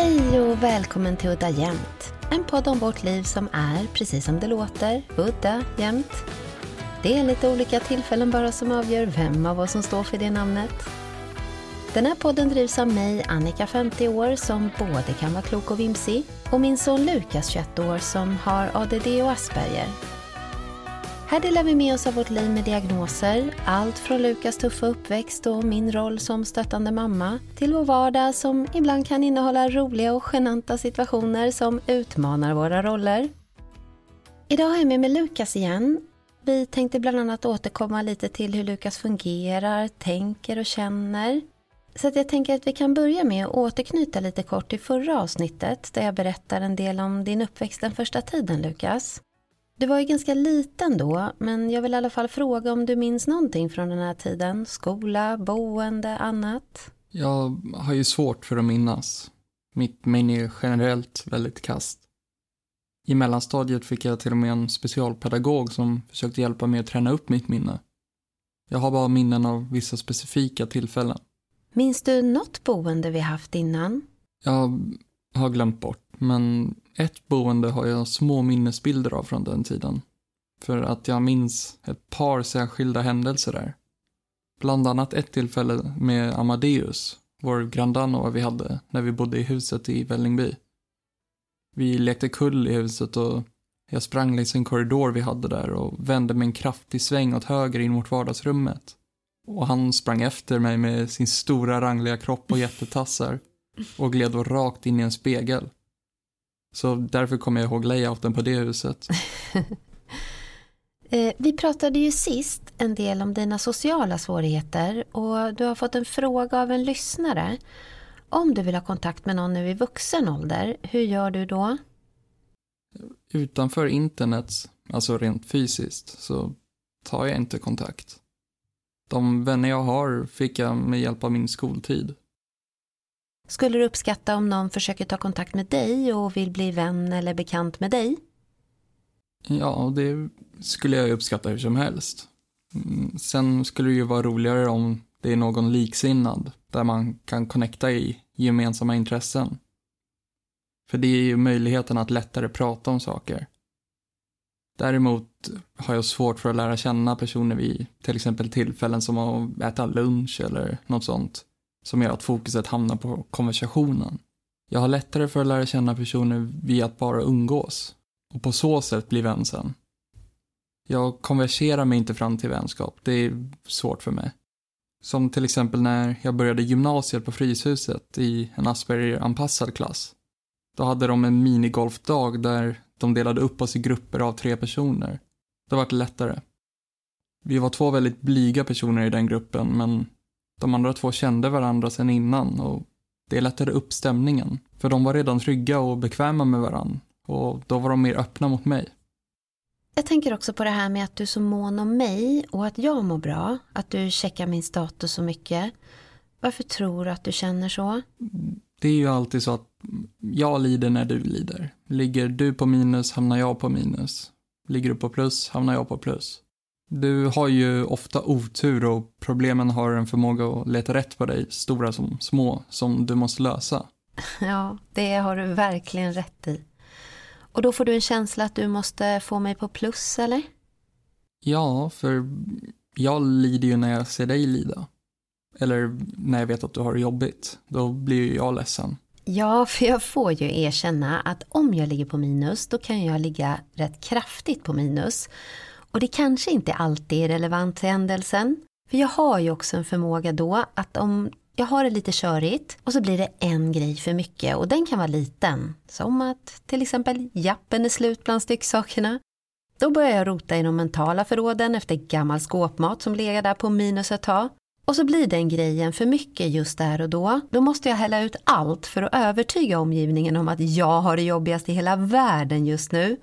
Hej och välkommen till Udda Jämt. En podd om vårt liv som är, precis som det låter, udda jämt. Det är lite olika tillfällen bara som avgör vem av oss som står för det namnet. Den här podden drivs av mig, Annika 50 år, som både kan vara klok och vimsig, och min son Lukas 21 år som har ADD och Asperger. Här delar vi med oss av vårt liv med diagnoser, allt från Lukas tuffa uppväxt och min roll som stöttande mamma, till vår vardag som ibland kan innehålla roliga och genanta situationer som utmanar våra roller. Idag har jag med mig Lukas igen. Vi tänkte bland annat återkomma lite till hur Lukas fungerar, tänker och känner. Så att jag tänker att vi kan börja med att återknyta lite kort till förra avsnittet där jag berättar en del om din uppväxt den första tiden, Lukas. Du var ju ganska liten då, men jag vill i alla fall fråga om du minns någonting från den här tiden? Skola, boende, annat? Jag har ju svårt för att minnas. Mitt minne är generellt väldigt kast. I mellanstadiet fick jag till och med en specialpedagog som försökte hjälpa mig att träna upp mitt minne. Jag har bara minnen av vissa specifika tillfällen. Minns du något boende vi haft innan? Jag har glömt bort, men ett boende har jag små minnesbilder av från den tiden. För att jag minns ett par särskilda händelser där. Bland annat ett tillfälle med Amadeus, vår grandanna vi hade när vi bodde i huset i Vällingby. Vi lekte kull i huset och jag sprang längs en korridor vi hade där och vände med en kraftig sväng åt höger in mot vardagsrummet. Och han sprang efter mig med sin stora rangliga kropp och jättetassar och gled då rakt in i en spegel. Så därför kommer jag ihåg layouten på det huset. Eh, vi pratade ju sist en del om dina sociala svårigheter och du har fått en fråga av en lyssnare. Om du vill ha kontakt med någon nu i vuxen ålder, hur gör du då? Utanför internet, alltså rent fysiskt, så tar jag inte kontakt. De vänner jag har fick jag med hjälp av min skoltid. Skulle du uppskatta om någon försöker ta kontakt med dig och vill bli vän eller bekant med dig? Ja, det skulle jag uppskatta hur som helst. Mm, sen skulle det ju vara roligare om det är någon liksinnad, där man kan connecta i gemensamma intressen. För det är ju möjligheten att lättare prata om saker. Däremot har jag svårt för att lära känna personer vid till exempel tillfällen som att äta lunch eller något sånt som gör att fokuset hamnar på konversationen. Jag har lättare för att lära känna personer via att bara umgås och på så sätt bli vän sen. Jag konverserar mig inte fram till vänskap, det är svårt för mig. Som till exempel när jag började gymnasiet på Fryshuset i en Asperger-anpassad klass. Då hade de en minigolfdag där de delade upp oss i grupper av tre personer. Det var lättare. Vi var två väldigt blyga personer i den gruppen, men de andra två kände varandra sedan innan och det lättade upp stämningen. För de var redan trygga och bekväma med varandra och då var de mer öppna mot mig. Jag tänker också på det här med att du är så mån om mig och att jag mår bra. Att du checkar min status så mycket. Varför tror du att du känner så? Det är ju alltid så att jag lider när du lider. Ligger du på minus hamnar jag på minus. Ligger du på plus hamnar jag på plus. Du har ju ofta otur och problemen har en förmåga att leta rätt på dig, stora som små, som du måste lösa. Ja, det har du verkligen rätt i. Och då får du en känsla att du måste få mig på plus, eller? Ja, för jag lider ju när jag ser dig lida. Eller när jag vet att du har det jobbigt. Då blir ju jag ledsen. Ja, för jag får ju erkänna att om jag ligger på minus, då kan jag ligga rätt kraftigt på minus. Och det kanske inte alltid är relevant till händelsen. För jag har ju också en förmåga då att om jag har det lite körigt och så blir det en grej för mycket och den kan vara liten. Som att till exempel jappen är slut bland stycksakerna. Då börjar jag rota i de mentala förråden efter gammal skåpmat som legat där på minus ett tag. Och så blir den grejen för mycket just där och då. Då måste jag hälla ut allt för att övertyga omgivningen om att jag har det jobbigast i hela världen just nu.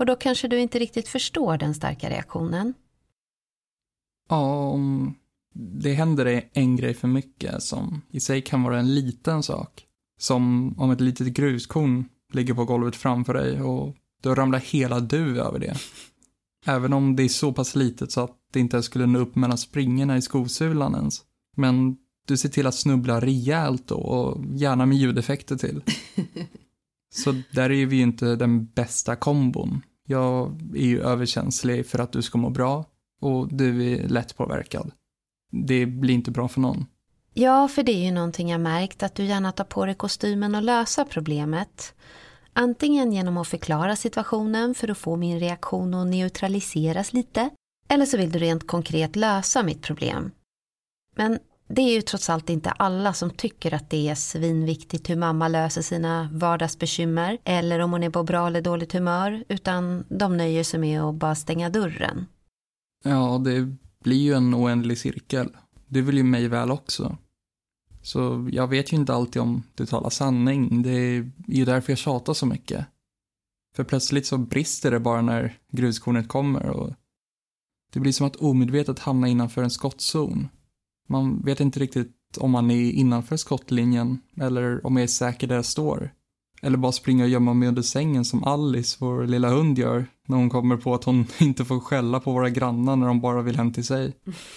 Och då kanske du inte riktigt förstår den starka reaktionen. Ja, om det händer en grej för mycket som i sig kan vara en liten sak. Som om ett litet gruskorn ligger på golvet framför dig och då ramlar hela du över det. Även om det är så pass litet så att det inte skulle nå upp mellan springorna i skosulan ens. Men du ser till att snubbla rejält då och gärna med ljudeffekter till. Så där är vi ju inte den bästa kombon. Jag är ju överkänslig för att du ska må bra och du är lättpåverkad. Det blir inte bra för någon. Ja, för det är ju någonting jag märkt att du gärna tar på dig kostymen och lösa problemet. Antingen genom att förklara situationen för att få min reaktion att neutraliseras lite. Eller så vill du rent konkret lösa mitt problem. Men det är ju trots allt inte alla som tycker att det är svinviktigt hur mamma löser sina vardagsbekymmer eller om hon är på bra eller dåligt humör utan de nöjer sig med att bara stänga dörren. Ja, det blir ju en oändlig cirkel. Du vill ju mig väl också. Så jag vet ju inte alltid om du talar sanning. Det är ju därför jag tjatar så mycket. För plötsligt så brister det bara när gruskornet kommer och det blir som att omedvetet hamna innanför en skottzon. Man vet inte riktigt om man är innanför skottlinjen eller om jag är säker där jag står. Eller bara springa och gömma mig under sängen som Alice, vår lilla hund, gör när hon kommer på att hon inte får skälla på våra grannar när de bara vill hem till sig.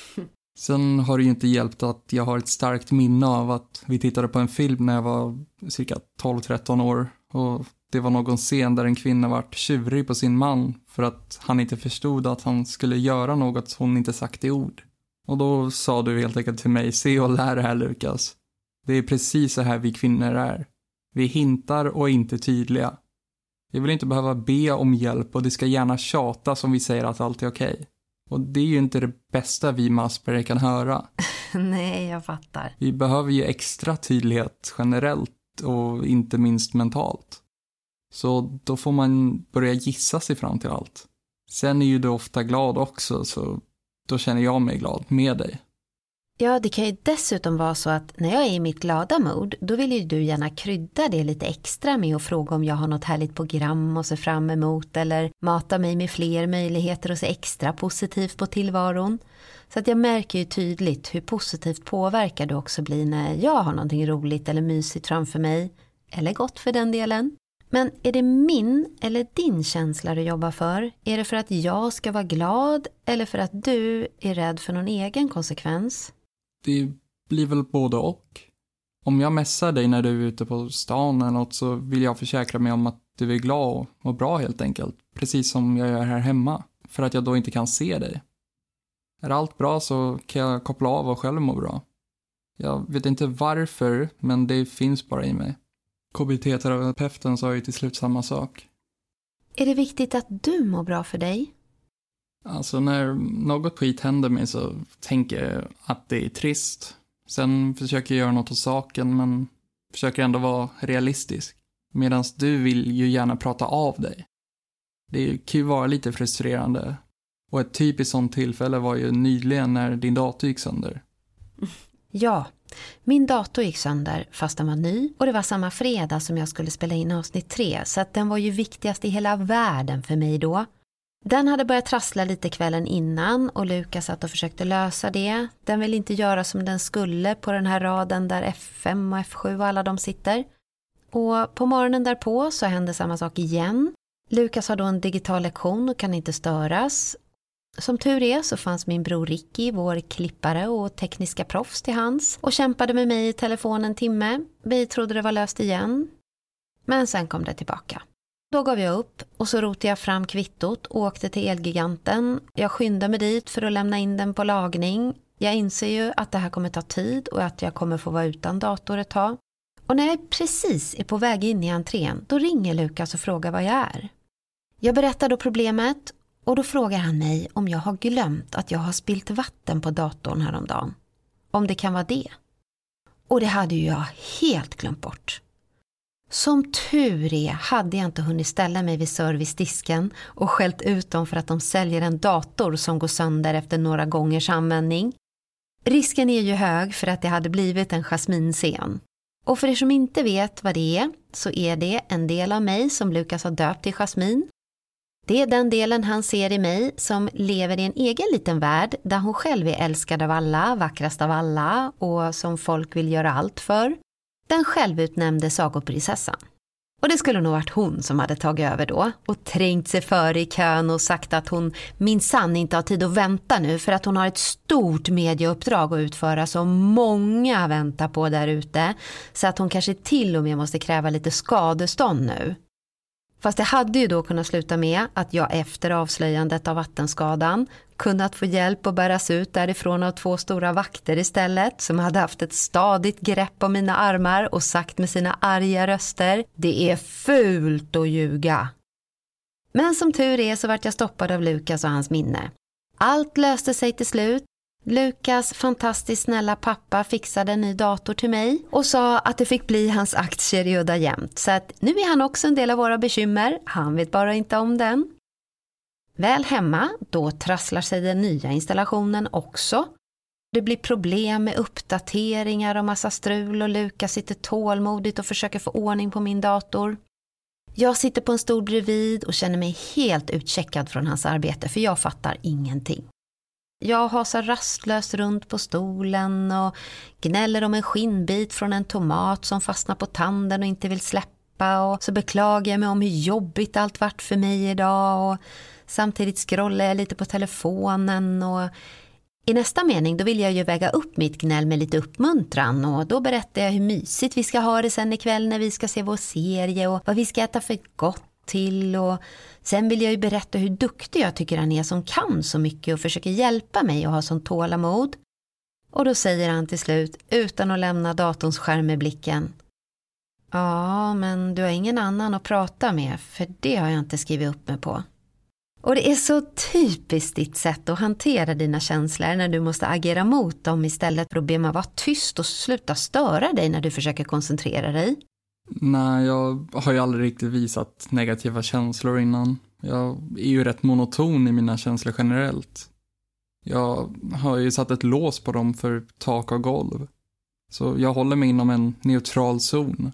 Sen har det ju inte hjälpt att jag har ett starkt minne av att vi tittade på en film när jag var cirka 12-13 år och det var någon scen där en kvinna vart tjurig på sin man för att han inte förstod att han skulle göra något hon inte sagt i ord. Och då sa du helt enkelt till mig, se och lär det här Lukas. Det är precis så här vi kvinnor är. Vi hintar och är inte tydliga. Vi vill inte behöva be om hjälp och det ska gärna tjatas om vi säger att allt är okej. Okay. Och det är ju inte det bästa vi Asperger kan höra. Nej, jag fattar. Vi behöver ju extra tydlighet generellt och inte minst mentalt. Så då får man börja gissa sig fram till allt. Sen är ju du ofta glad också, så då känner jag mig glad med dig. Ja, det kan ju dessutom vara så att när jag är i mitt glada mod, då vill ju du gärna krydda det lite extra med att fråga om jag har något härligt program att se fram emot eller mata mig med fler möjligheter och se extra positivt på tillvaron. Så att jag märker ju tydligt hur positivt påverkad du också blir när jag har någonting roligt eller mysigt framför mig, eller gott för den delen. Men är det min eller din känsla du jobbar för? Är det för att jag ska vara glad eller för att du är rädd för någon egen konsekvens? Det blir väl både och. Om jag messar dig när du är ute på stan eller något så vill jag försäkra mig om att du är glad och mår bra helt enkelt. Precis som jag gör här hemma. För att jag då inte kan se dig. Är allt bra så kan jag koppla av och själv må bra. Jag vet inte varför, men det finns bara i mig. KBT-terapeuten sa ju till slut samma sak. Är det viktigt att du mår bra för dig? Alltså när något skit händer mig så tänker jag att det är trist. Sen försöker jag göra något åt saken men försöker ändå vara realistisk. Medan du vill ju gärna prata av dig. Det kan ju vara lite frustrerande. Och ett typiskt sånt tillfälle var ju nyligen när din dator gick sönder. Ja, min dator gick sönder fast den var ny och det var samma fredag som jag skulle spela in avsnitt tre så att den var ju viktigast i hela världen för mig då. Den hade börjat trassla lite kvällen innan och Lukas satt och försökte lösa det. Den ville inte göra som den skulle på den här raden där F5 och F7 och alla de sitter. Och på morgonen därpå så hände samma sak igen. Lukas har då en digital lektion och kan inte störas. Som tur är så fanns min bror Ricky, vår klippare och tekniska proffs till hands och kämpade med mig i telefon en timme. Vi trodde det var löst igen. Men sen kom det tillbaka. Då gav jag upp och så rotade jag fram kvittot och åkte till Elgiganten. Jag skyndade mig dit för att lämna in den på lagning. Jag inser ju att det här kommer ta tid och att jag kommer få vara utan dator ett tag. Och när jag precis är på väg in i entrén, då ringer Lukas och frågar vad jag är. Jag berättar då problemet och då frågar han mig om jag har glömt att jag har spilt vatten på datorn häromdagen. Om det kan vara det. Och det hade ju jag helt glömt bort. Som tur är hade jag inte hunnit ställa mig vid servicedisken och skällt ut dem för att de säljer en dator som går sönder efter några gångers användning. Risken är ju hög för att det hade blivit en jasminscen. Och för er som inte vet vad det är så är det en del av mig som Lukas har döpt till Jasmin. Det är den delen han ser i mig som lever i en egen liten värld där hon själv är älskad av alla, vackrast av alla och som folk vill göra allt för. Den självutnämnde sagoprinsessan. Och det skulle nog varit hon som hade tagit över då och trängt sig före i kön och sagt att hon minsann inte har tid att vänta nu för att hon har ett stort medieuppdrag att utföra som många väntar på där ute. Så att hon kanske till och med måste kräva lite skadestånd nu. Fast det hade ju då kunnat sluta med att jag efter avslöjandet av vattenskadan kunnat få hjälp att bäras ut därifrån av två stora vakter istället som hade haft ett stadigt grepp om mina armar och sagt med sina arga röster Det är fult att ljuga. Men som tur är så vart jag stoppad av Lukas och hans minne. Allt löste sig till slut Lukas fantastiskt snälla pappa fixade en ny dator till mig och sa att det fick bli hans aktier i Udda Jämt. Så att nu är han också en del av våra bekymmer, han vet bara inte om den. Väl hemma, då trasslar sig den nya installationen också. Det blir problem med uppdateringar och massa strul och Lukas sitter tålmodigt och försöker få ordning på min dator. Jag sitter på en stol bredvid och känner mig helt utcheckad från hans arbete för jag fattar ingenting. Jag hasar rastlöst runt på stolen och gnäller om en skinnbit från en tomat som fastnar på tanden och inte vill släppa. Och så beklagar jag mig om hur jobbigt allt varit för mig idag. Och samtidigt scrollar jag lite på telefonen och i nästa mening då vill jag ju väga upp mitt gnäll med lite uppmuntran. Och då berättar jag hur mysigt vi ska ha det sen ikväll när vi ska se vår serie och vad vi ska äta för gott till och sen vill jag ju berätta hur duktig jag tycker han är som kan så mycket och försöker hjälpa mig och ha sån tålamod. Och då säger han till slut, utan att lämna datorns skärm med blicken. Ja, men du har ingen annan att prata med, för det har jag inte skrivit upp mig på. Och det är så typiskt ditt sätt att hantera dina känslor när du måste agera mot dem istället för att be mig vara tyst och sluta störa dig när du försöker koncentrera dig. Nej, jag har ju aldrig riktigt visat negativa känslor innan. Jag är ju rätt monoton i mina känslor generellt. Jag har ju satt ett lås på dem för tak och golv. Så jag håller mig inom en neutral zon.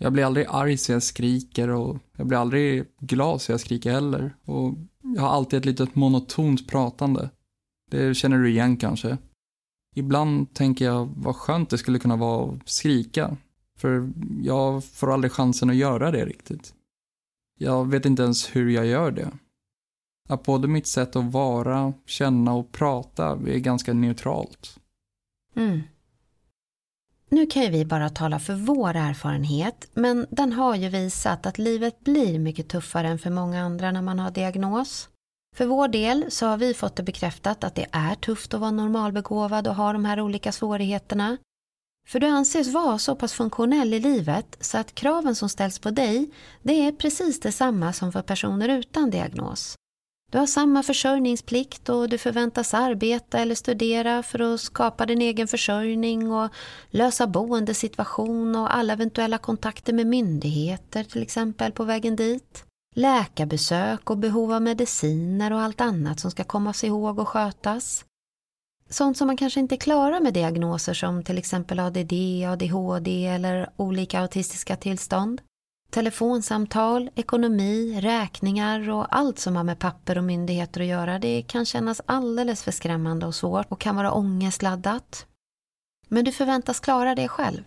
Jag blir aldrig arg så jag skriker och jag blir aldrig glad så jag skriker heller. Och jag har alltid ett litet monotont pratande. Det känner du igen kanske. Ibland tänker jag vad skönt det skulle kunna vara att skrika. För jag får aldrig chansen att göra det riktigt. Jag vet inte ens hur jag gör det. Att både mitt sätt att vara, känna och prata är ganska neutralt. Mm. Nu kan ju vi bara tala för vår erfarenhet, men den har ju visat att livet blir mycket tuffare än för många andra när man har diagnos. För vår del så har vi fått det bekräftat att det är tufft att vara normalbegåvad och ha de här olika svårigheterna. För du anses vara så pass funktionell i livet så att kraven som ställs på dig, det är precis detsamma som för personer utan diagnos. Du har samma försörjningsplikt och du förväntas arbeta eller studera för att skapa din egen försörjning och lösa boendesituation och alla eventuella kontakter med myndigheter till exempel på vägen dit. Läkarbesök och behov av mediciner och allt annat som ska kommas ihåg och skötas. Sånt som man kanske inte klarar med diagnoser som till exempel ADD, ADHD eller olika autistiska tillstånd. Telefonsamtal, ekonomi, räkningar och allt som har med papper och myndigheter att göra det kan kännas alldeles för skrämmande och svårt och kan vara ångestladdat. Men du förväntas klara det själv.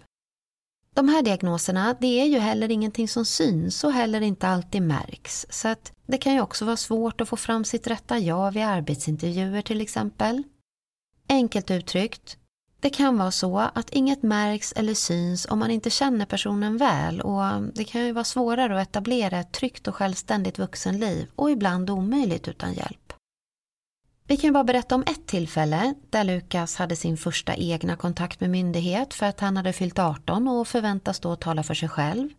De här diagnoserna, det är ju heller ingenting som syns och heller inte alltid märks. Så att det kan ju också vara svårt att få fram sitt rätta jag vid arbetsintervjuer till exempel. Enkelt uttryckt, det kan vara så att inget märks eller syns om man inte känner personen väl och det kan ju vara svårare att etablera ett tryggt och självständigt vuxenliv och ibland omöjligt utan hjälp. Vi kan bara berätta om ett tillfälle där Lukas hade sin första egna kontakt med myndighet för att han hade fyllt 18 och förväntas då tala för sig själv.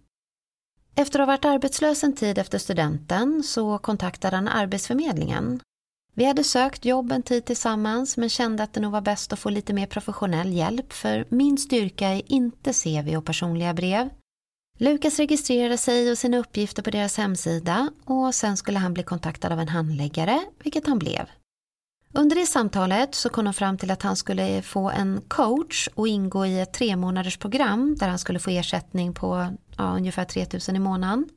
Efter att ha varit arbetslös en tid efter studenten så kontaktade han Arbetsförmedlingen vi hade sökt jobb en tid tillsammans men kände att det nog var bäst att få lite mer professionell hjälp för min styrka är inte CV och personliga brev. Lukas registrerade sig och sina uppgifter på deras hemsida och sen skulle han bli kontaktad av en handläggare, vilket han blev. Under det samtalet så kom de fram till att han skulle få en coach och ingå i ett tre månaders program där han skulle få ersättning på ja, ungefär 3000 i månaden.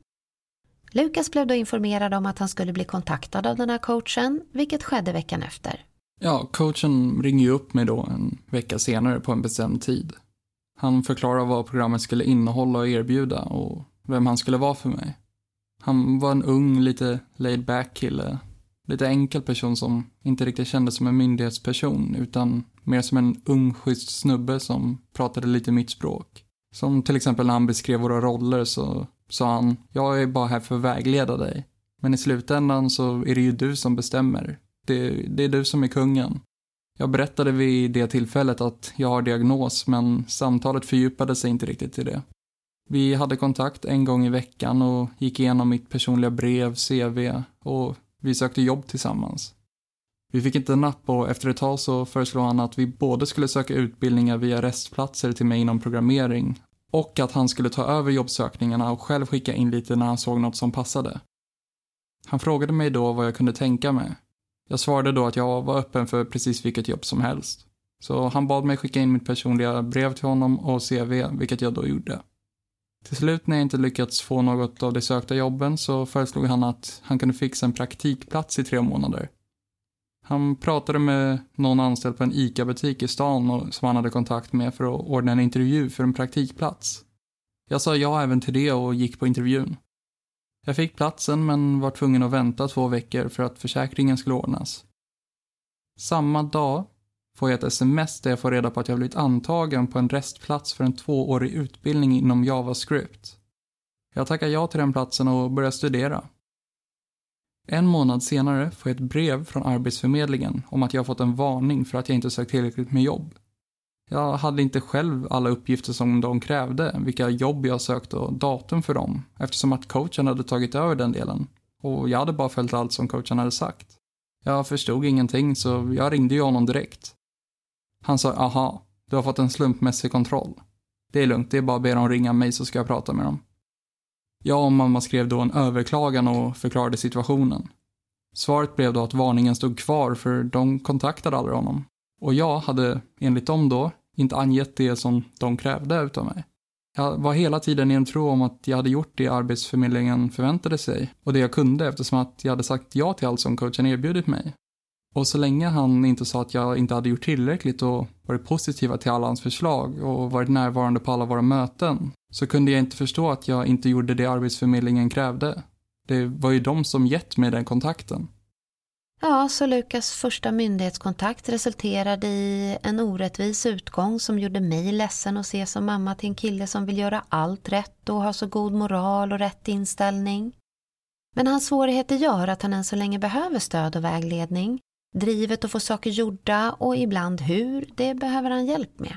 Lukas blev då informerad om att han skulle bli kontaktad av den här coachen, vilket skedde veckan efter. Ja, coachen ringer ju upp mig då en vecka senare på en bestämd tid. Han förklarar vad programmet skulle innehålla och erbjuda och vem han skulle vara för mig. Han var en ung, lite laid back kille. Lite enkel person som inte riktigt kändes som en myndighetsperson utan mer som en ung, schysst snubbe som pratade lite mitt språk. Som till exempel när han beskrev våra roller så sa han, jag är bara här för att vägleda dig. Men i slutändan så är det ju du som bestämmer. Det, det är du som är kungen. Jag berättade vid det tillfället att jag har diagnos, men samtalet fördjupade sig inte riktigt i det. Vi hade kontakt en gång i veckan och gick igenom mitt personliga brev, CV och vi sökte jobb tillsammans. Vi fick inte napp och efter ett tag så föreslog han att vi både skulle söka utbildningar via restplatser till mig inom programmering och att han skulle ta över jobbsökningarna och själv skicka in lite när han såg något som passade. Han frågade mig då vad jag kunde tänka mig. Jag svarade då att jag var öppen för precis vilket jobb som helst. Så han bad mig skicka in mitt personliga brev till honom och CV, vilket jag då gjorde. Till slut när jag inte lyckats få något av de sökta jobben så föreslog han att han kunde fixa en praktikplats i tre månader. Han pratade med någon anställd på en ICA-butik i stan som han hade kontakt med för att ordna en intervju för en praktikplats. Jag sa ja även till det och gick på intervjun. Jag fick platsen men var tvungen att vänta två veckor för att försäkringen skulle ordnas. Samma dag får jag ett sms där jag får reda på att jag blivit antagen på en restplats för en tvåårig utbildning inom JavaScript. Jag tackar ja till den platsen och börjar studera. En månad senare får jag ett brev från Arbetsförmedlingen om att jag fått en varning för att jag inte sökt tillräckligt med jobb. Jag hade inte själv alla uppgifter som de krävde, vilka jobb jag sökt och datum för dem, eftersom att coachen hade tagit över den delen. Och jag hade bara följt allt som coachen hade sagt. Jag förstod ingenting så jag ringde ju honom direkt. Han sa, aha, du har fått en slumpmässig kontroll. Det är lugnt, det är bara att be dem ringa mig så ska jag prata med dem. Jag och mamma skrev då en överklagan och förklarade situationen. Svaret blev då att varningen stod kvar för de kontaktade aldrig honom. Och jag hade, enligt dem då, inte angett det som de krävde utav mig. Jag var hela tiden i en tro om att jag hade gjort det Arbetsförmedlingen förväntade sig och det jag kunde eftersom att jag hade sagt ja till allt som coachen erbjudit mig. Och så länge han inte sa att jag inte hade gjort tillräckligt och varit positiva till alla hans förslag och varit närvarande på alla våra möten så kunde jag inte förstå att jag inte gjorde det Arbetsförmedlingen krävde. Det var ju de som gett mig den kontakten. Ja, så Lukas första myndighetskontakt resulterade i en orättvis utgång som gjorde mig ledsen att se som mamma till en kille som vill göra allt rätt och ha så god moral och rätt inställning. Men hans svårigheter gör att han än så länge behöver stöd och vägledning. Drivet att få saker gjorda och ibland hur, det behöver han hjälp med.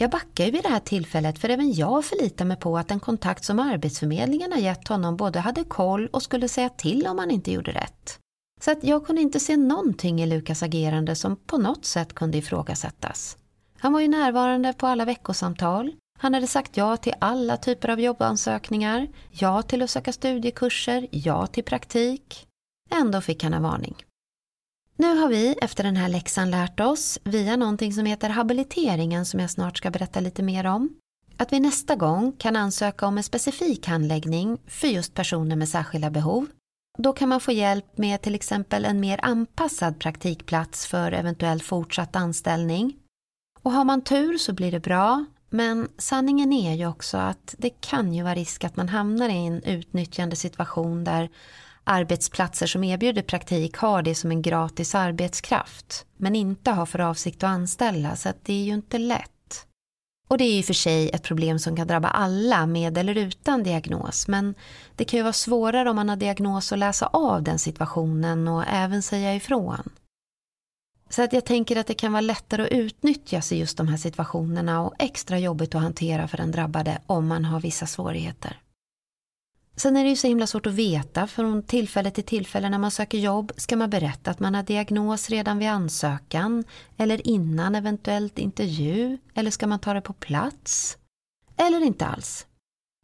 Jag backar ju vid det här tillfället för även jag förlitar mig på att den kontakt som Arbetsförmedlingen har gett honom både hade koll och skulle säga till om han inte gjorde rätt. Så att jag kunde inte se någonting i Lukas agerande som på något sätt kunde ifrågasättas. Han var ju närvarande på alla veckosamtal. Han hade sagt ja till alla typer av jobbansökningar, ja till att söka studiekurser, ja till praktik. Ändå fick han en varning. Nu har vi efter den här läxan lärt oss, via någonting som heter habiliteringen som jag snart ska berätta lite mer om, att vi nästa gång kan ansöka om en specifik handläggning för just personer med särskilda behov. Då kan man få hjälp med till exempel en mer anpassad praktikplats för eventuell fortsatt anställning. Och har man tur så blir det bra, men sanningen är ju också att det kan ju vara risk att man hamnar i en utnyttjande situation där arbetsplatser som erbjuder praktik har det som en gratis arbetskraft men inte har för avsikt att anställa så att det är ju inte lätt. Och det är ju för sig ett problem som kan drabba alla med eller utan diagnos men det kan ju vara svårare om man har diagnos att läsa av den situationen och även säga ifrån. Så att jag tänker att det kan vara lättare att utnyttjas i just de här situationerna och extra jobbigt att hantera för den drabbade om man har vissa svårigheter. Sen är det ju så himla svårt att veta från tillfälle till tillfälle när man söker jobb. Ska man berätta att man har diagnos redan vid ansökan? Eller innan eventuellt intervju? Eller ska man ta det på plats? Eller inte alls?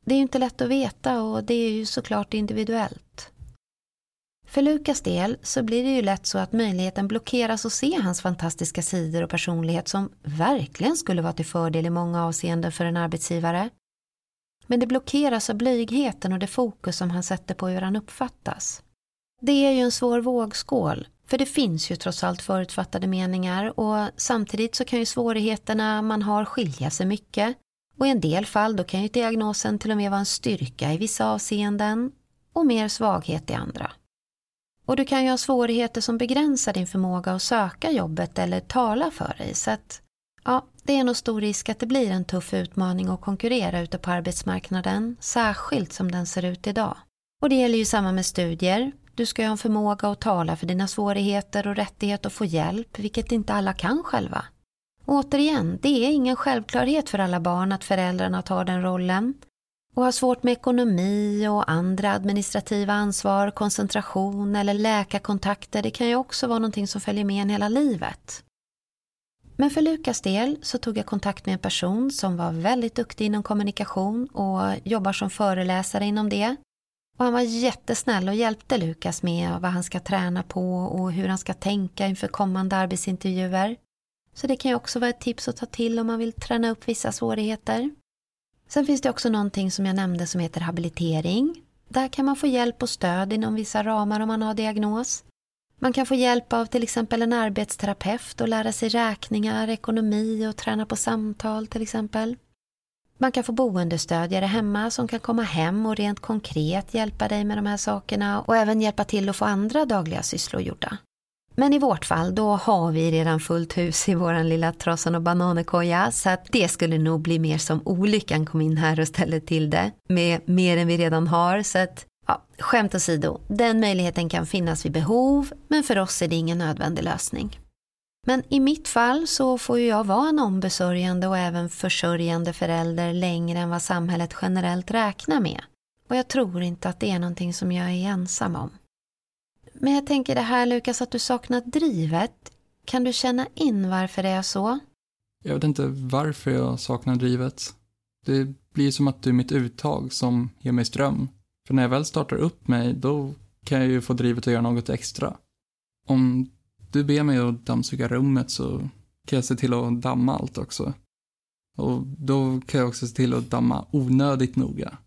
Det är ju inte lätt att veta och det är ju såklart individuellt. För Lukas del så blir det ju lätt så att möjligheten blockeras att se hans fantastiska sidor och personlighet som verkligen skulle vara till fördel i många avseenden för en arbetsgivare. Men det blockeras av blygheten och det fokus som han sätter på hur han uppfattas. Det är ju en svår vågskål, för det finns ju trots allt förutfattade meningar och samtidigt så kan ju svårigheterna man har skilja sig mycket. Och i en del fall då kan ju diagnosen till och med vara en styrka i vissa avseenden och mer svaghet i andra. Och du kan ju ha svårigheter som begränsar din förmåga att söka jobbet eller tala för dig. Så att, ja, det är nog stor risk att det blir en tuff utmaning att konkurrera ute på arbetsmarknaden, särskilt som den ser ut idag. Och det gäller ju samma med studier. Du ska ju ha en förmåga att tala för dina svårigheter och rättighet att få hjälp, vilket inte alla kan själva. Och återigen, det är ingen självklarhet för alla barn att föräldrarna tar den rollen. Och har svårt med ekonomi och andra administrativa ansvar, koncentration eller läkarkontakter, det kan ju också vara någonting som följer med en hela livet. Men för Lukas del så tog jag kontakt med en person som var väldigt duktig inom kommunikation och jobbar som föreläsare inom det. Och han var jättesnäll och hjälpte Lukas med vad han ska träna på och hur han ska tänka inför kommande arbetsintervjuer. Så det kan ju också vara ett tips att ta till om man vill träna upp vissa svårigheter. Sen finns det också någonting som jag nämnde som heter habilitering. Där kan man få hjälp och stöd inom vissa ramar om man har diagnos. Man kan få hjälp av till exempel en arbetsterapeut och lära sig räkningar, ekonomi och träna på samtal till exempel. Man kan få boendestödjare hemma som kan komma hem och rent konkret hjälpa dig med de här sakerna och även hjälpa till att få andra dagliga sysslor gjorda. Men i vårt fall, då har vi redan fullt hus i vår lilla trasan och bananekoja så att det skulle nog bli mer som olyckan kom in här och ställde till det med mer än vi redan har. Så att, ja, skämt åsido, den möjligheten kan finnas vid behov men för oss är det ingen nödvändig lösning. Men i mitt fall så får ju jag vara en ombesörjande och även försörjande förälder längre än vad samhället generellt räknar med. Och jag tror inte att det är någonting som jag är ensam om. Men jag tänker det här Lukas att du saknar drivet. Kan du känna in varför det är så? Jag vet inte varför jag saknar drivet. Det blir som att du är mitt uttag som ger mig ström. För när jag väl startar upp mig, då kan jag ju få drivet att göra något extra. Om du ber mig att dammsuga rummet så kan jag se till att damma allt också. Och då kan jag också se till att damma onödigt noga.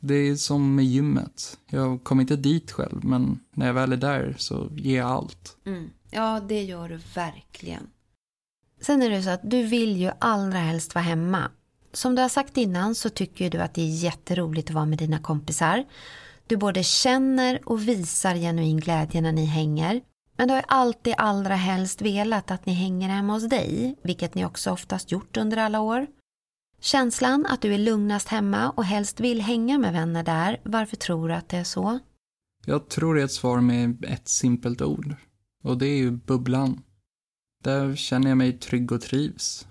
Det är som med gymmet. Jag kommer inte dit själv, men när jag väl är där så ger jag allt. Mm. Ja, det gör du verkligen. Sen är det så att du vill ju allra helst vara hemma. Som du har sagt innan så tycker du att det är jätteroligt att vara med dina kompisar. Du både känner och visar genuin glädje när ni hänger. Men du har alltid allra helst velat att ni hänger hemma hos dig, vilket ni också oftast gjort under alla år. Känslan att du är lugnast hemma och helst vill hänga med vänner där, varför tror du att det är så? Jag tror det är ett svar med ett simpelt ord. Och det är ju bubblan. Där känner jag mig trygg och trivs.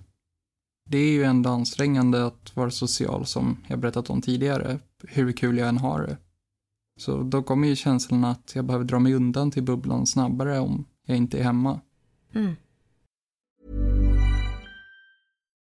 Det är ju ändå ansträngande att vara social som jag berättat om tidigare, hur kul jag än har det. Så då kommer ju känslan att jag behöver dra mig undan till bubblan snabbare om jag inte är hemma. Mm.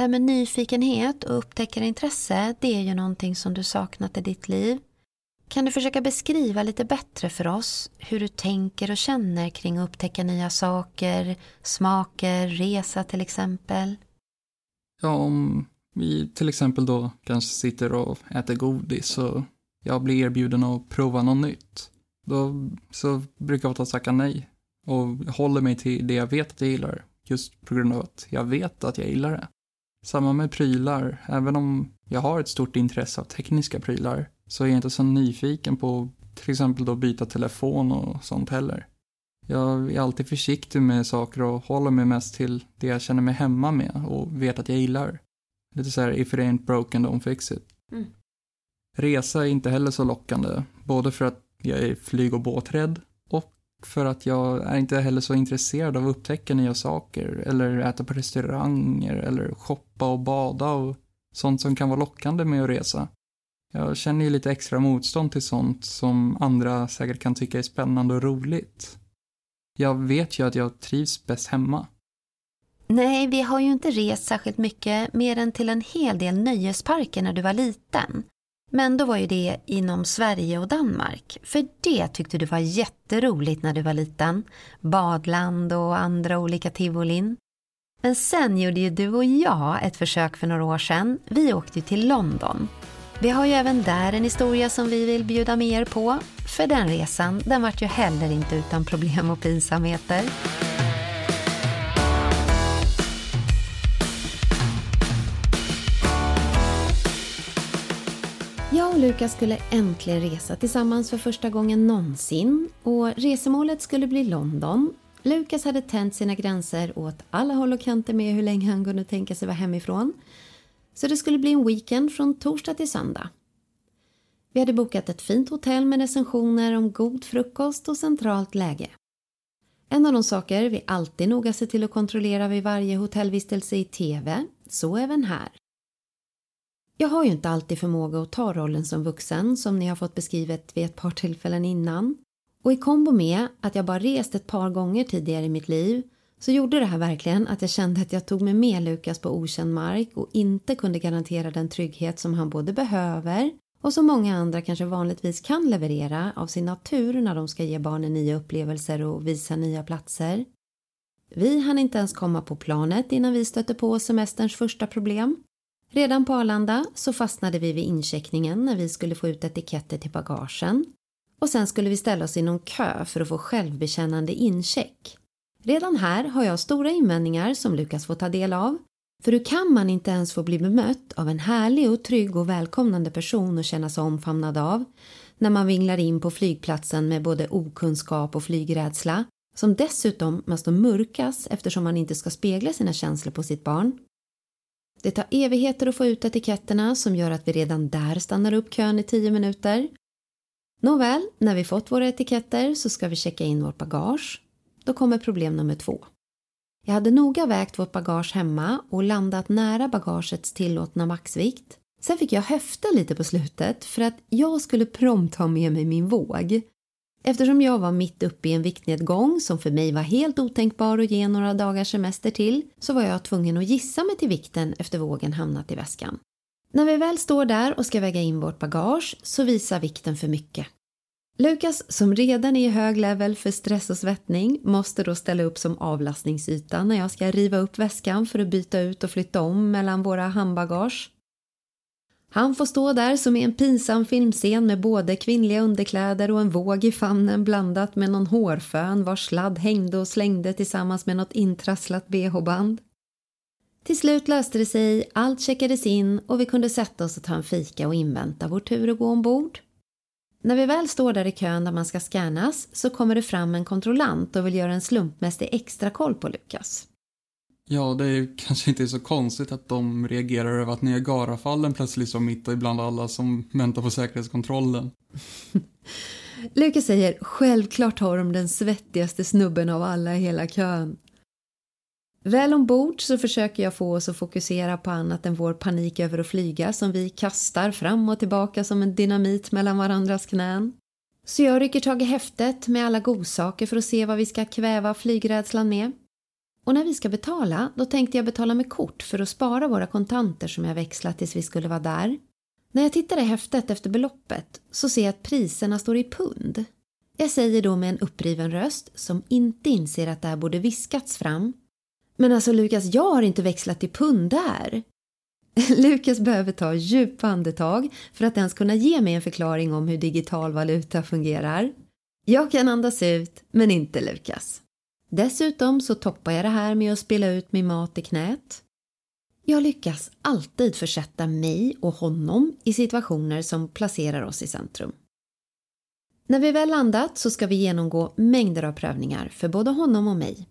Det här med nyfikenhet och upptäckarintresse, det är ju någonting som du saknat i ditt liv. Kan du försöka beskriva lite bättre för oss hur du tänker och känner kring att upptäcka nya saker, smaker, resa till exempel? Ja, om vi till exempel då kanske sitter och äter godis och jag blir erbjuden att prova något nytt. Då så brukar jag ta tacka nej och håller mig till det jag vet att jag gillar. Just på grund av att jag vet att jag gillar det. Samma med prylar, även om jag har ett stort intresse av tekniska prylar så är jag inte så nyfiken på till exempel då byta telefon och sånt heller. Jag är alltid försiktig med saker och håller mig mest till det jag känner mig hemma med och vet att jag gillar. Lite så här, if it ain't broken don't fix it. Mm. Resa är inte heller så lockande, både för att jag är flyg och båträdd för att jag är inte heller så intresserad av att upptäcka nya saker eller äta på restauranger eller shoppa och bada och sånt som kan vara lockande med att resa. Jag känner ju lite extra motstånd till sånt som andra säkert kan tycka är spännande och roligt. Jag vet ju att jag trivs bäst hemma. Nej, vi har ju inte rest särskilt mycket mer än till en hel del nöjesparker när du var liten. Men då var ju det inom Sverige och Danmark. För det tyckte du var jätteroligt när du var liten. Badland och andra olika tivolin. Men sen gjorde ju du och jag ett försök för några år sedan. Vi åkte ju till London. Vi har ju även där en historia som vi vill bjuda med er på. För den resan, den vart ju heller inte utan problem och pinsamheter. Lukas skulle äntligen resa tillsammans för första gången någonsin och resemålet skulle bli London. Lukas hade tänt sina gränser åt alla håll och kanter med hur länge han kunde tänka sig vara hemifrån. Så det skulle bli en weekend från torsdag till söndag. Vi hade bokat ett fint hotell med recensioner om god frukost och centralt läge. En av de saker vi alltid noga ser till att kontrollera vid varje hotellvistelse i TV, så även här. Jag har ju inte alltid förmåga att ta rollen som vuxen som ni har fått beskrivet vid ett par tillfällen innan. Och i kombo med att jag bara rest ett par gånger tidigare i mitt liv så gjorde det här verkligen att jag kände att jag tog mig med Lukas på okänd mark och inte kunde garantera den trygghet som han både behöver och som många andra kanske vanligtvis kan leverera av sin natur när de ska ge barnen nya upplevelser och visa nya platser. Vi hann inte ens komma på planet innan vi stötte på semesterns första problem. Redan på Arlanda så fastnade vi vid incheckningen när vi skulle få ut etiketter till bagagen. Och sen skulle vi ställa oss i någon kö för att få självbekännande incheck. Redan här har jag stora invändningar som Lukas får ta del av. För hur kan man inte ens få bli bemött av en härlig och trygg och välkomnande person och känna sig omfamnad av när man vinglar in på flygplatsen med både okunskap och flygrädsla som dessutom måste mörkas eftersom man inte ska spegla sina känslor på sitt barn. Det tar evigheter att få ut etiketterna som gör att vi redan där stannar upp kön i 10 minuter. Nåväl, när vi fått våra etiketter så ska vi checka in vårt bagage då kommer problem nummer två. Jag hade noga vägt vårt bagage hemma och landat nära bagagets tillåtna maxvikt. Sen fick jag höfta lite på slutet för att jag skulle prompt ha med mig min våg. Eftersom jag var mitt uppe i en viktnedgång som för mig var helt otänkbar att ge några dagars semester till så var jag tvungen att gissa mig till vikten efter vågen hamnat i väskan. När vi väl står där och ska väga in vårt bagage så visar vikten för mycket. Lukas, som redan är i hög level för stress och svettning, måste då ställa upp som avlastningsyta när jag ska riva upp väskan för att byta ut och flytta om mellan våra handbagage. Han får stå där som i en pinsam filmscen med både kvinnliga underkläder och en våg i famnen blandat med någon hårfön vars sladd hängde och slängde tillsammans med något intrasslat bh-band. Till slut löste det sig, allt checkades in och vi kunde sätta oss och ta en fika och invänta vår tur att gå ombord. När vi väl står där i kön där man ska scannas så kommer det fram en kontrollant och vill göra en slumpmässig extra koll på Lukas. Ja, det är kanske inte så konstigt att de reagerar över att Niagarafallen plötsligt står mitt ibland alla som väntar på säkerhetskontrollen. Lukas säger självklart har de den svettigaste snubben av alla i hela kön. Väl ombord så försöker jag få oss att fokusera på annat än vår panik över att flyga som vi kastar fram och tillbaka som en dynamit mellan varandras knän. Så jag rycker tag i häftet med alla godsaker för att se vad vi ska kväva flygrädslan med. Och när vi ska betala, då tänkte jag betala med kort för att spara våra kontanter som jag växlat tills vi skulle vara där. När jag tittar i häftet efter beloppet så ser jag att priserna står i pund. Jag säger då med en uppriven röst som inte inser att det här borde viskats fram. Men alltså Lukas, jag har inte växlat till pund där. Lukas behöver ta djupa andetag för att ens kunna ge mig en förklaring om hur digital valuta fungerar. Jag kan andas ut, men inte Lukas. Dessutom så toppar jag det här med att spela ut min mat i knät. Jag lyckas alltid försätta mig och honom i situationer som placerar oss i centrum. När vi väl landat så ska vi genomgå mängder av prövningar för både honom och mig.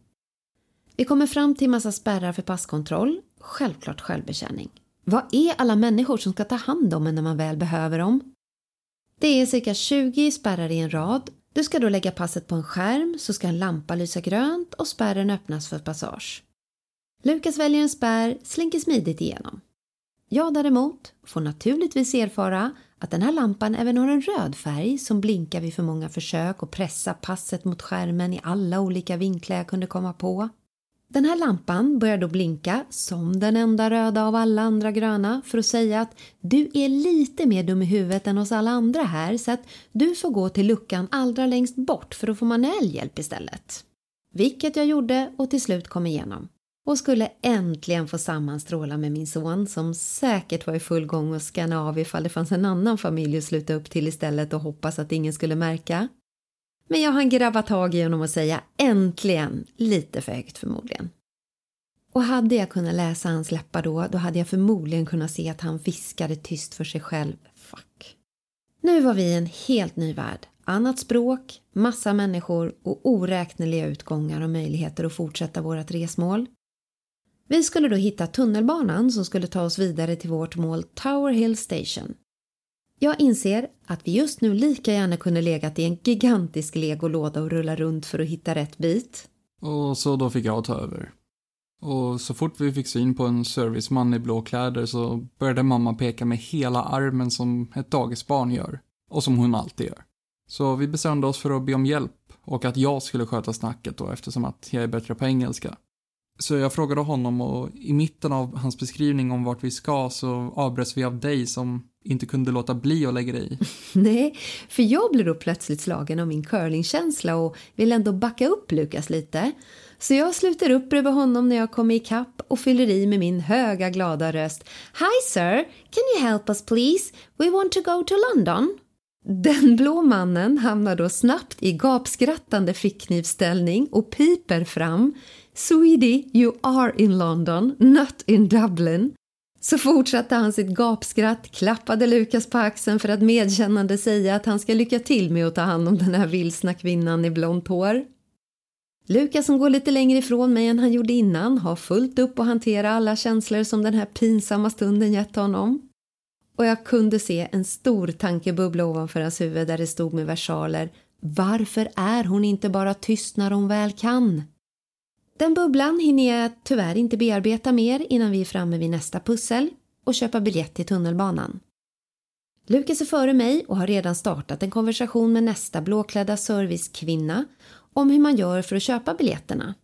Vi kommer fram till massa spärrar för passkontroll, självklart självbetjäning. Vad är alla människor som ska ta hand om en när man väl behöver dem? Det är cirka 20 spärrar i en rad. Du ska då lägga passet på en skärm så ska en lampa lysa grönt och spärren öppnas för passage. Lukas väljer en spärr, slinker smidigt igenom. Jag däremot får naturligtvis erfara att den här lampan även har en röd färg som blinkar vid för många försök att pressa passet mot skärmen i alla olika vinklar jag kunde komma på. Den här lampan börjar då blinka som den enda röda av alla andra gröna för att säga att du är lite mer dum i huvudet än oss alla andra här så att du får gå till luckan allra längst bort för att få manuell hjälp istället. Vilket jag gjorde och till slut kom igenom och skulle äntligen få sammanstråla med min son som säkert var i full gång att scanna av ifall det fanns en annan familj att sluta upp till istället och hoppas att ingen skulle märka. Men jag hann grabba tag i honom och säga äntligen, lite för högt förmodligen. Och hade jag kunnat läsa hans läppar då, då hade jag förmodligen kunnat se att han viskade tyst för sig själv. Fuck. Nu var vi i en helt ny värld. Annat språk, massa människor och oräkneliga utgångar och möjligheter att fortsätta vårt resmål. Vi skulle då hitta tunnelbanan som skulle ta oss vidare till vårt mål Tower Hill Station. Jag inser att vi just nu lika gärna kunde legat i en gigantisk legolåda och rulla runt för att hitta rätt bit. Och så då fick jag ta över. Och så fort vi fick syn på en serviceman i blå kläder så började mamma peka med hela armen som ett dagisbarn gör. Och som hon alltid gör. Så vi bestämde oss för att be om hjälp och att jag skulle sköta snacket då eftersom att jag är bättre på engelska. Så jag frågade honom och i mitten av hans beskrivning om vart vi ska så avbröts vi av dig som inte kunde låta bli att lägga dig i. Nej, för jag blev då plötsligt slagen av min curlingkänsla och vill ändå backa upp Lukas lite. Så jag sluter upp bredvid honom när jag kommer ikapp och fyller i med min höga glada röst. Hi sir, can you help us please? We want to go to London. Den blå mannen hamnar då snabbt i gapskrattande fickknivställning och piper fram. Sweetie, you are in London, not in Dublin. Så fortsatte han sitt gapskratt, klappade Lukas på axeln för att medkännande säga att han ska lycka till med att ta hand om den här vilsna kvinnan i blont hår. Lukas som går lite längre ifrån mig än han gjorde innan har fullt upp att hantera alla känslor som den här pinsamma stunden gett honom. Och jag kunde se en stor tankebubbla ovanför hans huvud där det stod med versaler Varför är hon inte bara tyst när hon väl kan? Den bubblan hinner jag tyvärr inte bearbeta mer innan vi är framme vid nästa pussel och köpa biljett till tunnelbanan. Lukas är före mig och har redan startat en konversation med nästa blåklädda servicekvinna om hur man gör för att köpa biljetterna.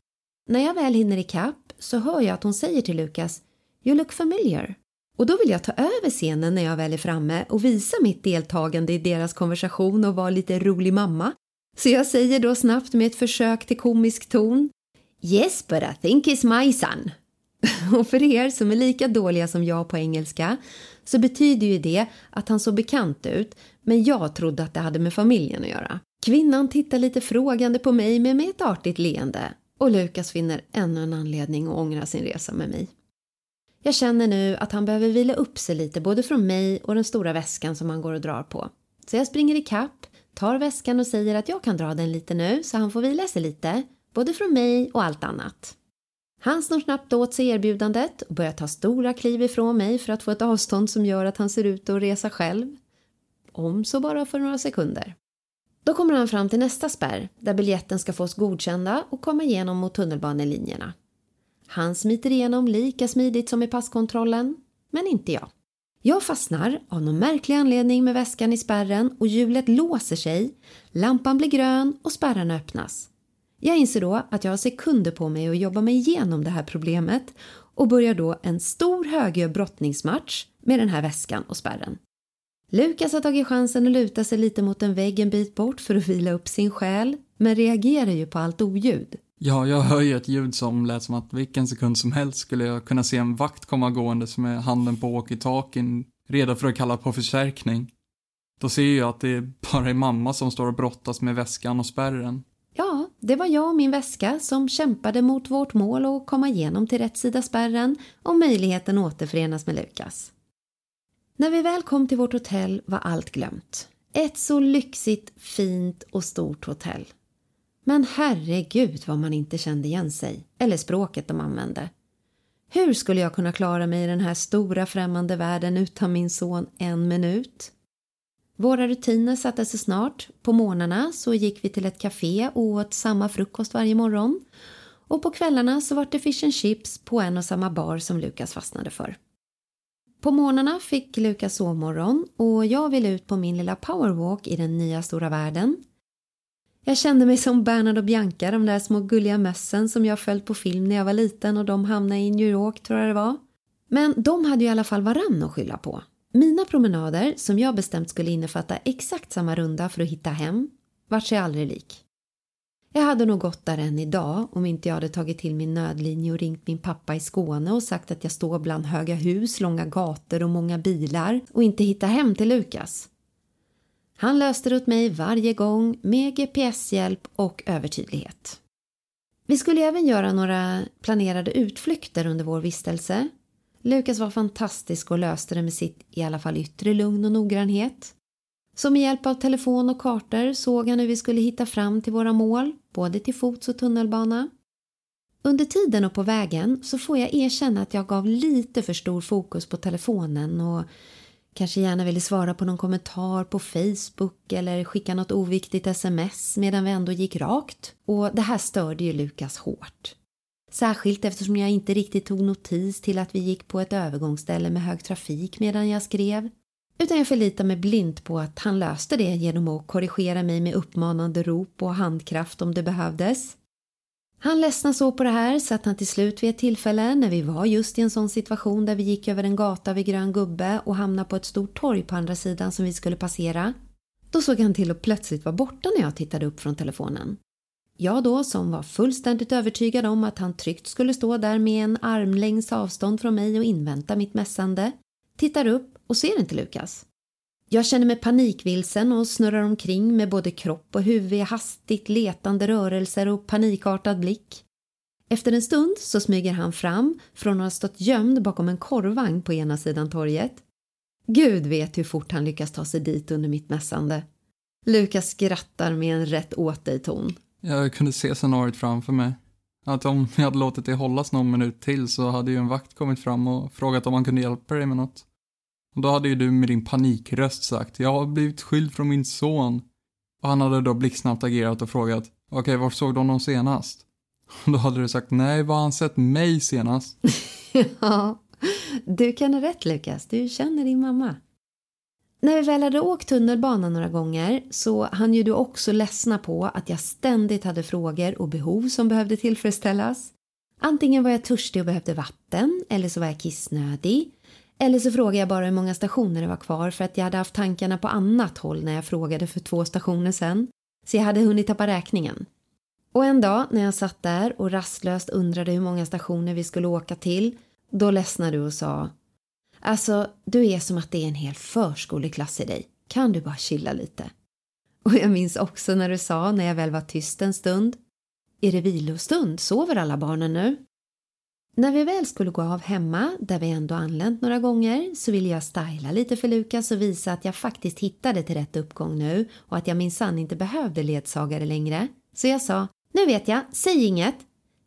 När jag väl hinner ikapp så hör jag att hon säger till Lukas “You look familiar” och då vill jag ta över scenen när jag väl är framme och visa mitt deltagande i deras konversation och vara lite rolig mamma. Så jag säger då snabbt med ett försök till komisk ton Yes, but I think he's my son. Och för er som är lika dåliga som jag på engelska så betyder ju det att han såg bekant ut men jag trodde att det hade med familjen att göra. Kvinnan tittar lite frågande på mig men med ett artigt leende och Lukas finner ännu en anledning att ångra sin resa med mig. Jag känner nu att han behöver vila upp sig lite både från mig och den stora väskan som han går och drar på. Så jag springer i kapp, tar väskan och säger att jag kan dra den lite nu så han får vila sig lite både från mig och allt annat. Han snor snabbt åt sig erbjudandet och börjar ta stora kliv ifrån mig för att få ett avstånd som gör att han ser ut att resa själv. Om så bara för några sekunder. Då kommer han fram till nästa spärr där biljetten ska fås godkända och komma igenom mot tunnelbanelinjerna. Han smiter igenom lika smidigt som i passkontrollen, men inte jag. Jag fastnar av någon märklig anledning med väskan i spärren och hjulet låser sig, lampan blir grön och spärrarna öppnas. Jag inser då att jag har sekunder på mig att jobba mig igenom det här problemet och börjar då en stor högljudd brottningsmatch med den här väskan och spärren. Lukas har tagit chansen att luta sig lite mot en vägg en bit bort för att vila upp sin själ, men reagerar ju på allt oljud. Ja, jag hör ju ett ljud som lät som att vilken sekund som helst skulle jag kunna se en vakt komma gående som är handen på walkie-talkien, redo för att kalla på förstärkning. Då ser jag att det bara är mamma som står och brottas med väskan och spärren. Ja, det var jag och min väska som kämpade mot vårt mål att komma igenom till rätt sida spärren och möjligheten återförenas med Lukas. När vi väl kom till vårt hotell var allt glömt. Ett så lyxigt, fint och stort hotell. Men herregud vad man inte kände igen sig, eller språket de använde. Hur skulle jag kunna klara mig i den här stora främmande världen utan min son en minut? Våra rutiner satte sig snart. På morgnarna så gick vi till ett café och åt samma frukost varje morgon. Och på kvällarna så var det fish and chips på en och samma bar som Lukas fastnade för. På morgnarna fick Lukas sovmorgon och jag ville ut på min lilla powerwalk i den nya stora världen. Jag kände mig som Bernard och Bianca, de där små gulliga mössen som jag följt på film när jag var liten och de hamnade i New York tror jag det var. Men de hade ju i alla fall varann att skylla på. Mina promenader, som jag bestämt skulle innefatta exakt samma runda för att hitta hem, vart sig aldrig lik. Jag hade nog gått där än idag om inte jag hade tagit till min nödlinje och ringt min pappa i Skåne och sagt att jag står bland höga hus, långa gator och många bilar och inte hittar hem till Lukas. Han löste det åt mig varje gång med GPS-hjälp och övertydlighet. Vi skulle även göra några planerade utflykter under vår vistelse Lukas var fantastisk och löste det med sitt i alla fall yttre lugn och noggrannhet. Så med hjälp av telefon och kartor såg han hur vi skulle hitta fram till våra mål, både till fots och tunnelbana. Under tiden och på vägen så får jag erkänna att jag gav lite för stor fokus på telefonen och kanske gärna ville svara på någon kommentar på Facebook eller skicka något oviktigt sms medan vi ändå gick rakt. Och det här störde ju Lukas hårt. Särskilt eftersom jag inte riktigt tog notis till att vi gick på ett övergångsställe med hög trafik medan jag skrev. Utan jag förlitade mig blint på att han löste det genom att korrigera mig med uppmanande rop och handkraft om det behövdes. Han ledsnade så på det här så att han till slut vid ett tillfälle när vi var just i en sån situation där vi gick över en gata vid grön gubbe och hamnade på ett stort torg på andra sidan som vi skulle passera. Då såg han till att plötsligt vara borta när jag tittade upp från telefonen. Jag då, som var fullständigt övertygad om att han tryggt skulle stå där med en armlängds avstånd från mig och invänta mitt mässande, tittar upp och ser inte Lukas. Jag känner mig panikvilsen och snurrar omkring med både kropp och huvud i hastigt letande rörelser och panikartad blick. Efter en stund så smyger han fram från att ha stått gömd bakom en korvvagn på ena sidan torget. Gud vet hur fort han lyckas ta sig dit under mitt mässande. Lukas skrattar med en rätt åt dig-ton. Jag kunde se scenariot framför mig. Att om jag hade låtit det hållas någon minut till så hade ju en vakt kommit fram och frågat om han kunde hjälpa dig med något. Och då hade ju du med din panikröst sagt, jag har blivit skild från min son. Och han hade då blixtsnabbt agerat och frågat, okej, okay, var såg du honom senast? Och då hade du sagt, nej, var han sett mig senast? ja, du kan ha rätt Lukas, du känner din mamma. När vi väl hade åkt tunnelbana några gånger så hann ju du också ledsna på att jag ständigt hade frågor och behov som behövde tillfredsställas. Antingen var jag törstig och behövde vatten eller så var jag kissnödig. Eller så frågade jag bara hur många stationer det var kvar för att jag hade haft tankarna på annat håll när jag frågade för två stationer sen. Så jag hade hunnit tappa räkningen. Och en dag när jag satt där och rastlöst undrade hur många stationer vi skulle åka till, då ledsnade du och sa Alltså, du är som att det är en hel förskoleklass i dig. Kan du bara chilla lite? Och jag minns också när du sa, när jag väl var tyst en stund. Är det vilostund? Sover alla barnen nu? När vi väl skulle gå av hemma, där vi ändå anlänt några gånger, så ville jag styla lite för Lukas och visa att jag faktiskt hittade till rätt uppgång nu och att jag minsann inte behövde ledsagare längre. Så jag sa, nu vet jag, säg inget.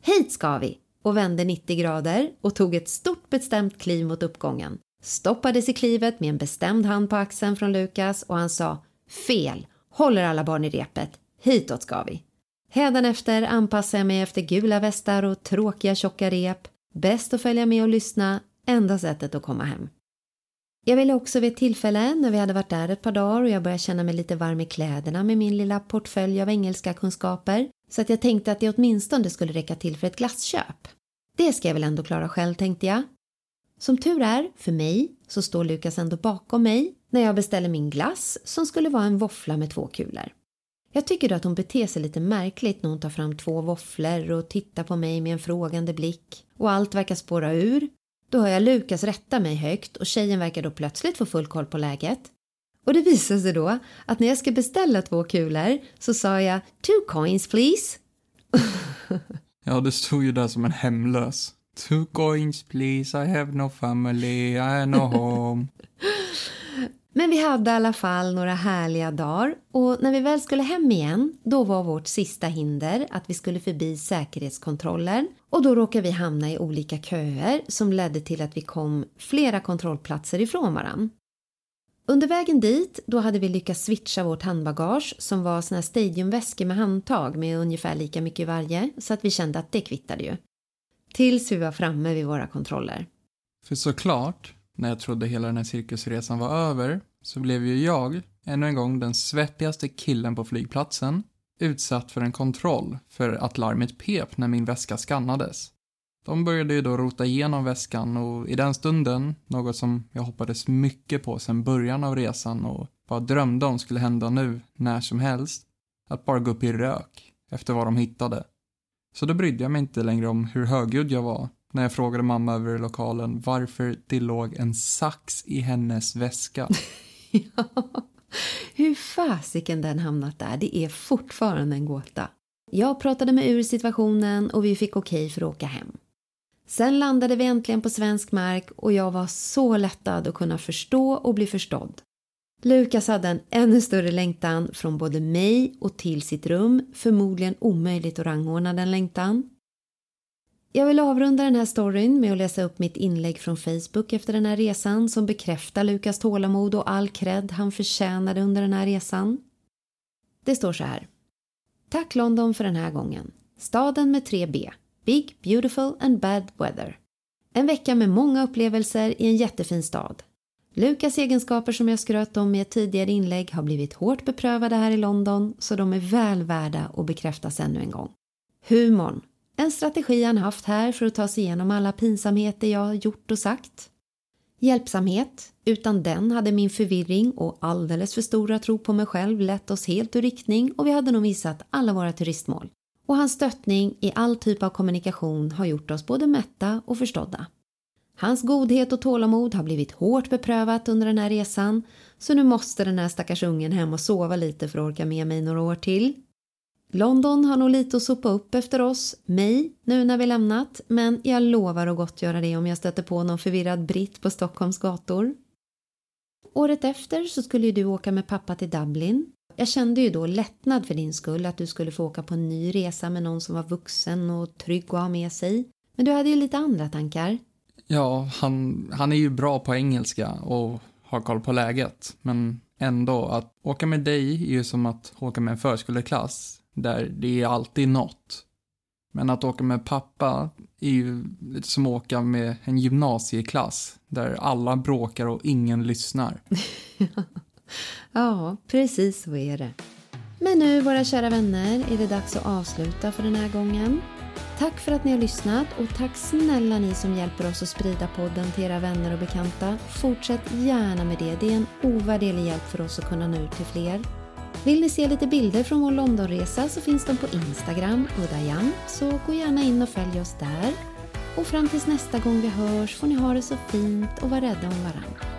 Hit ska vi! Och vände 90 grader och tog ett stort bestämt kliv mot uppgången stoppades i klivet med en bestämd hand på axeln från Lukas och han sa Fel! Håller alla barn i repet. Hitåt ska vi. Hädanefter anpassar jag mig efter gula västar och tråkiga tjocka rep. Bäst att följa med och lyssna. Enda sättet att komma hem. Jag ville också vid ett tillfälle när vi hade varit där ett par dagar och jag började känna mig lite varm i kläderna med min lilla portfölj av engelska kunskaper så att jag tänkte att det åtminstone skulle räcka till för ett glassköp. Det ska jag väl ändå klara själv, tänkte jag. Som tur är, för mig, så står Lukas ändå bakom mig när jag beställer min glass som skulle vara en våffla med två kulor. Jag tycker då att hon beter sig lite märkligt när hon tar fram två våfflor och tittar på mig med en frågande blick och allt verkar spåra ur. Då hör jag Lukas rätta mig högt och tjejen verkar då plötsligt få full koll på läget. Och det visar sig då att när jag ska beställa två kulor så sa jag two coins please. Ja, det stod ju där som en hemlös. Two coins please, I have no family, I have no home. Men vi hade i alla fall några härliga dagar och när vi väl skulle hem igen då var vårt sista hinder att vi skulle förbi säkerhetskontrollen och då råkade vi hamna i olika köer som ledde till att vi kom flera kontrollplatser ifrån varann. Under vägen dit då hade vi lyckats switcha vårt handbagage som var såna här stadiumväskor med handtag med ungefär lika mycket i varje så att vi kände att det kvittade ju. Tills vi var framme vid våra kontroller. För såklart, när jag trodde hela den här cirkusresan var över, så blev ju jag, ännu en gång den svettigaste killen på flygplatsen, utsatt för en kontroll för att larmet pep när min väska skannades. De började ju då rota igenom väskan och i den stunden, något som jag hoppades mycket på sedan början av resan och bara drömde om skulle hända nu, när som helst, att bara gå upp i rök efter vad de hittade. Så då brydde jag mig inte längre om hur högljudd jag var när jag frågade mamma över lokalen varför det låg en sax i hennes väska. Ja, hur fasiken den hamnat där, det är fortfarande en gåta. Jag pratade mig ur situationen och vi fick okej för att åka hem. Sen landade vi äntligen på svensk mark och jag var så lättad att kunna förstå och bli förstådd. Lukas hade en ännu större längtan från både mig och till sitt rum, förmodligen omöjligt att rangordna den längtan. Jag vill avrunda den här storyn med att läsa upp mitt inlägg från Facebook efter den här resan som bekräftar Lukas tålamod och all cred han förtjänade under den här resan. Det står så här. Tack London för den här gången. Staden med 3 B. Big, beautiful and bad weather. En vecka med många upplevelser i en jättefin stad. Lukas egenskaper som jag skröt om i ett tidigare inlägg har blivit hårt beprövade här i London så de är väl värda att bekräftas ännu en gång. Humorn. En strategi han haft här för att ta sig igenom alla pinsamheter jag gjort och sagt. Hjälpsamhet. Utan den hade min förvirring och alldeles för stora tro på mig själv lett oss helt ur riktning och vi hade nog missat alla våra turistmål. Och hans stöttning i all typ av kommunikation har gjort oss både mätta och förstådda. Hans godhet och tålamod har blivit hårt beprövat under den här resan så nu måste den här stackars ungen hem och sova lite för att orka med mig några år till. London har nog lite att sopa upp efter oss, mig, nu när vi lämnat men jag lovar att gottgöra det om jag stöter på någon förvirrad britt på Stockholms gator. Året efter så skulle ju du åka med pappa till Dublin. Jag kände ju då lättnad för din skull att du skulle få åka på en ny resa med någon som var vuxen och trygg att ha med sig. Men du hade ju lite andra tankar. Ja, han, han är ju bra på engelska och har koll på läget. Men ändå, att åka med dig är ju som att åka med en förskoleklass. Där det är alltid något. Men att åka med pappa är ju lite som att åka med en gymnasieklass. Där alla bråkar och ingen lyssnar. ja, precis så är det. Men nu, våra kära vänner, är det dags att avsluta för den här gången. Tack för att ni har lyssnat och tack snälla ni som hjälper oss att sprida podden till era vänner och bekanta. Fortsätt gärna med det, det är en ovärderlig hjälp för oss att kunna nå ut till fler. Vill ni se lite bilder från vår Londonresa så finns de på Instagram, Udayan, så gå gärna in och följ oss där. Och fram tills nästa gång vi hörs får ni ha det så fint och vara rädda om varandra.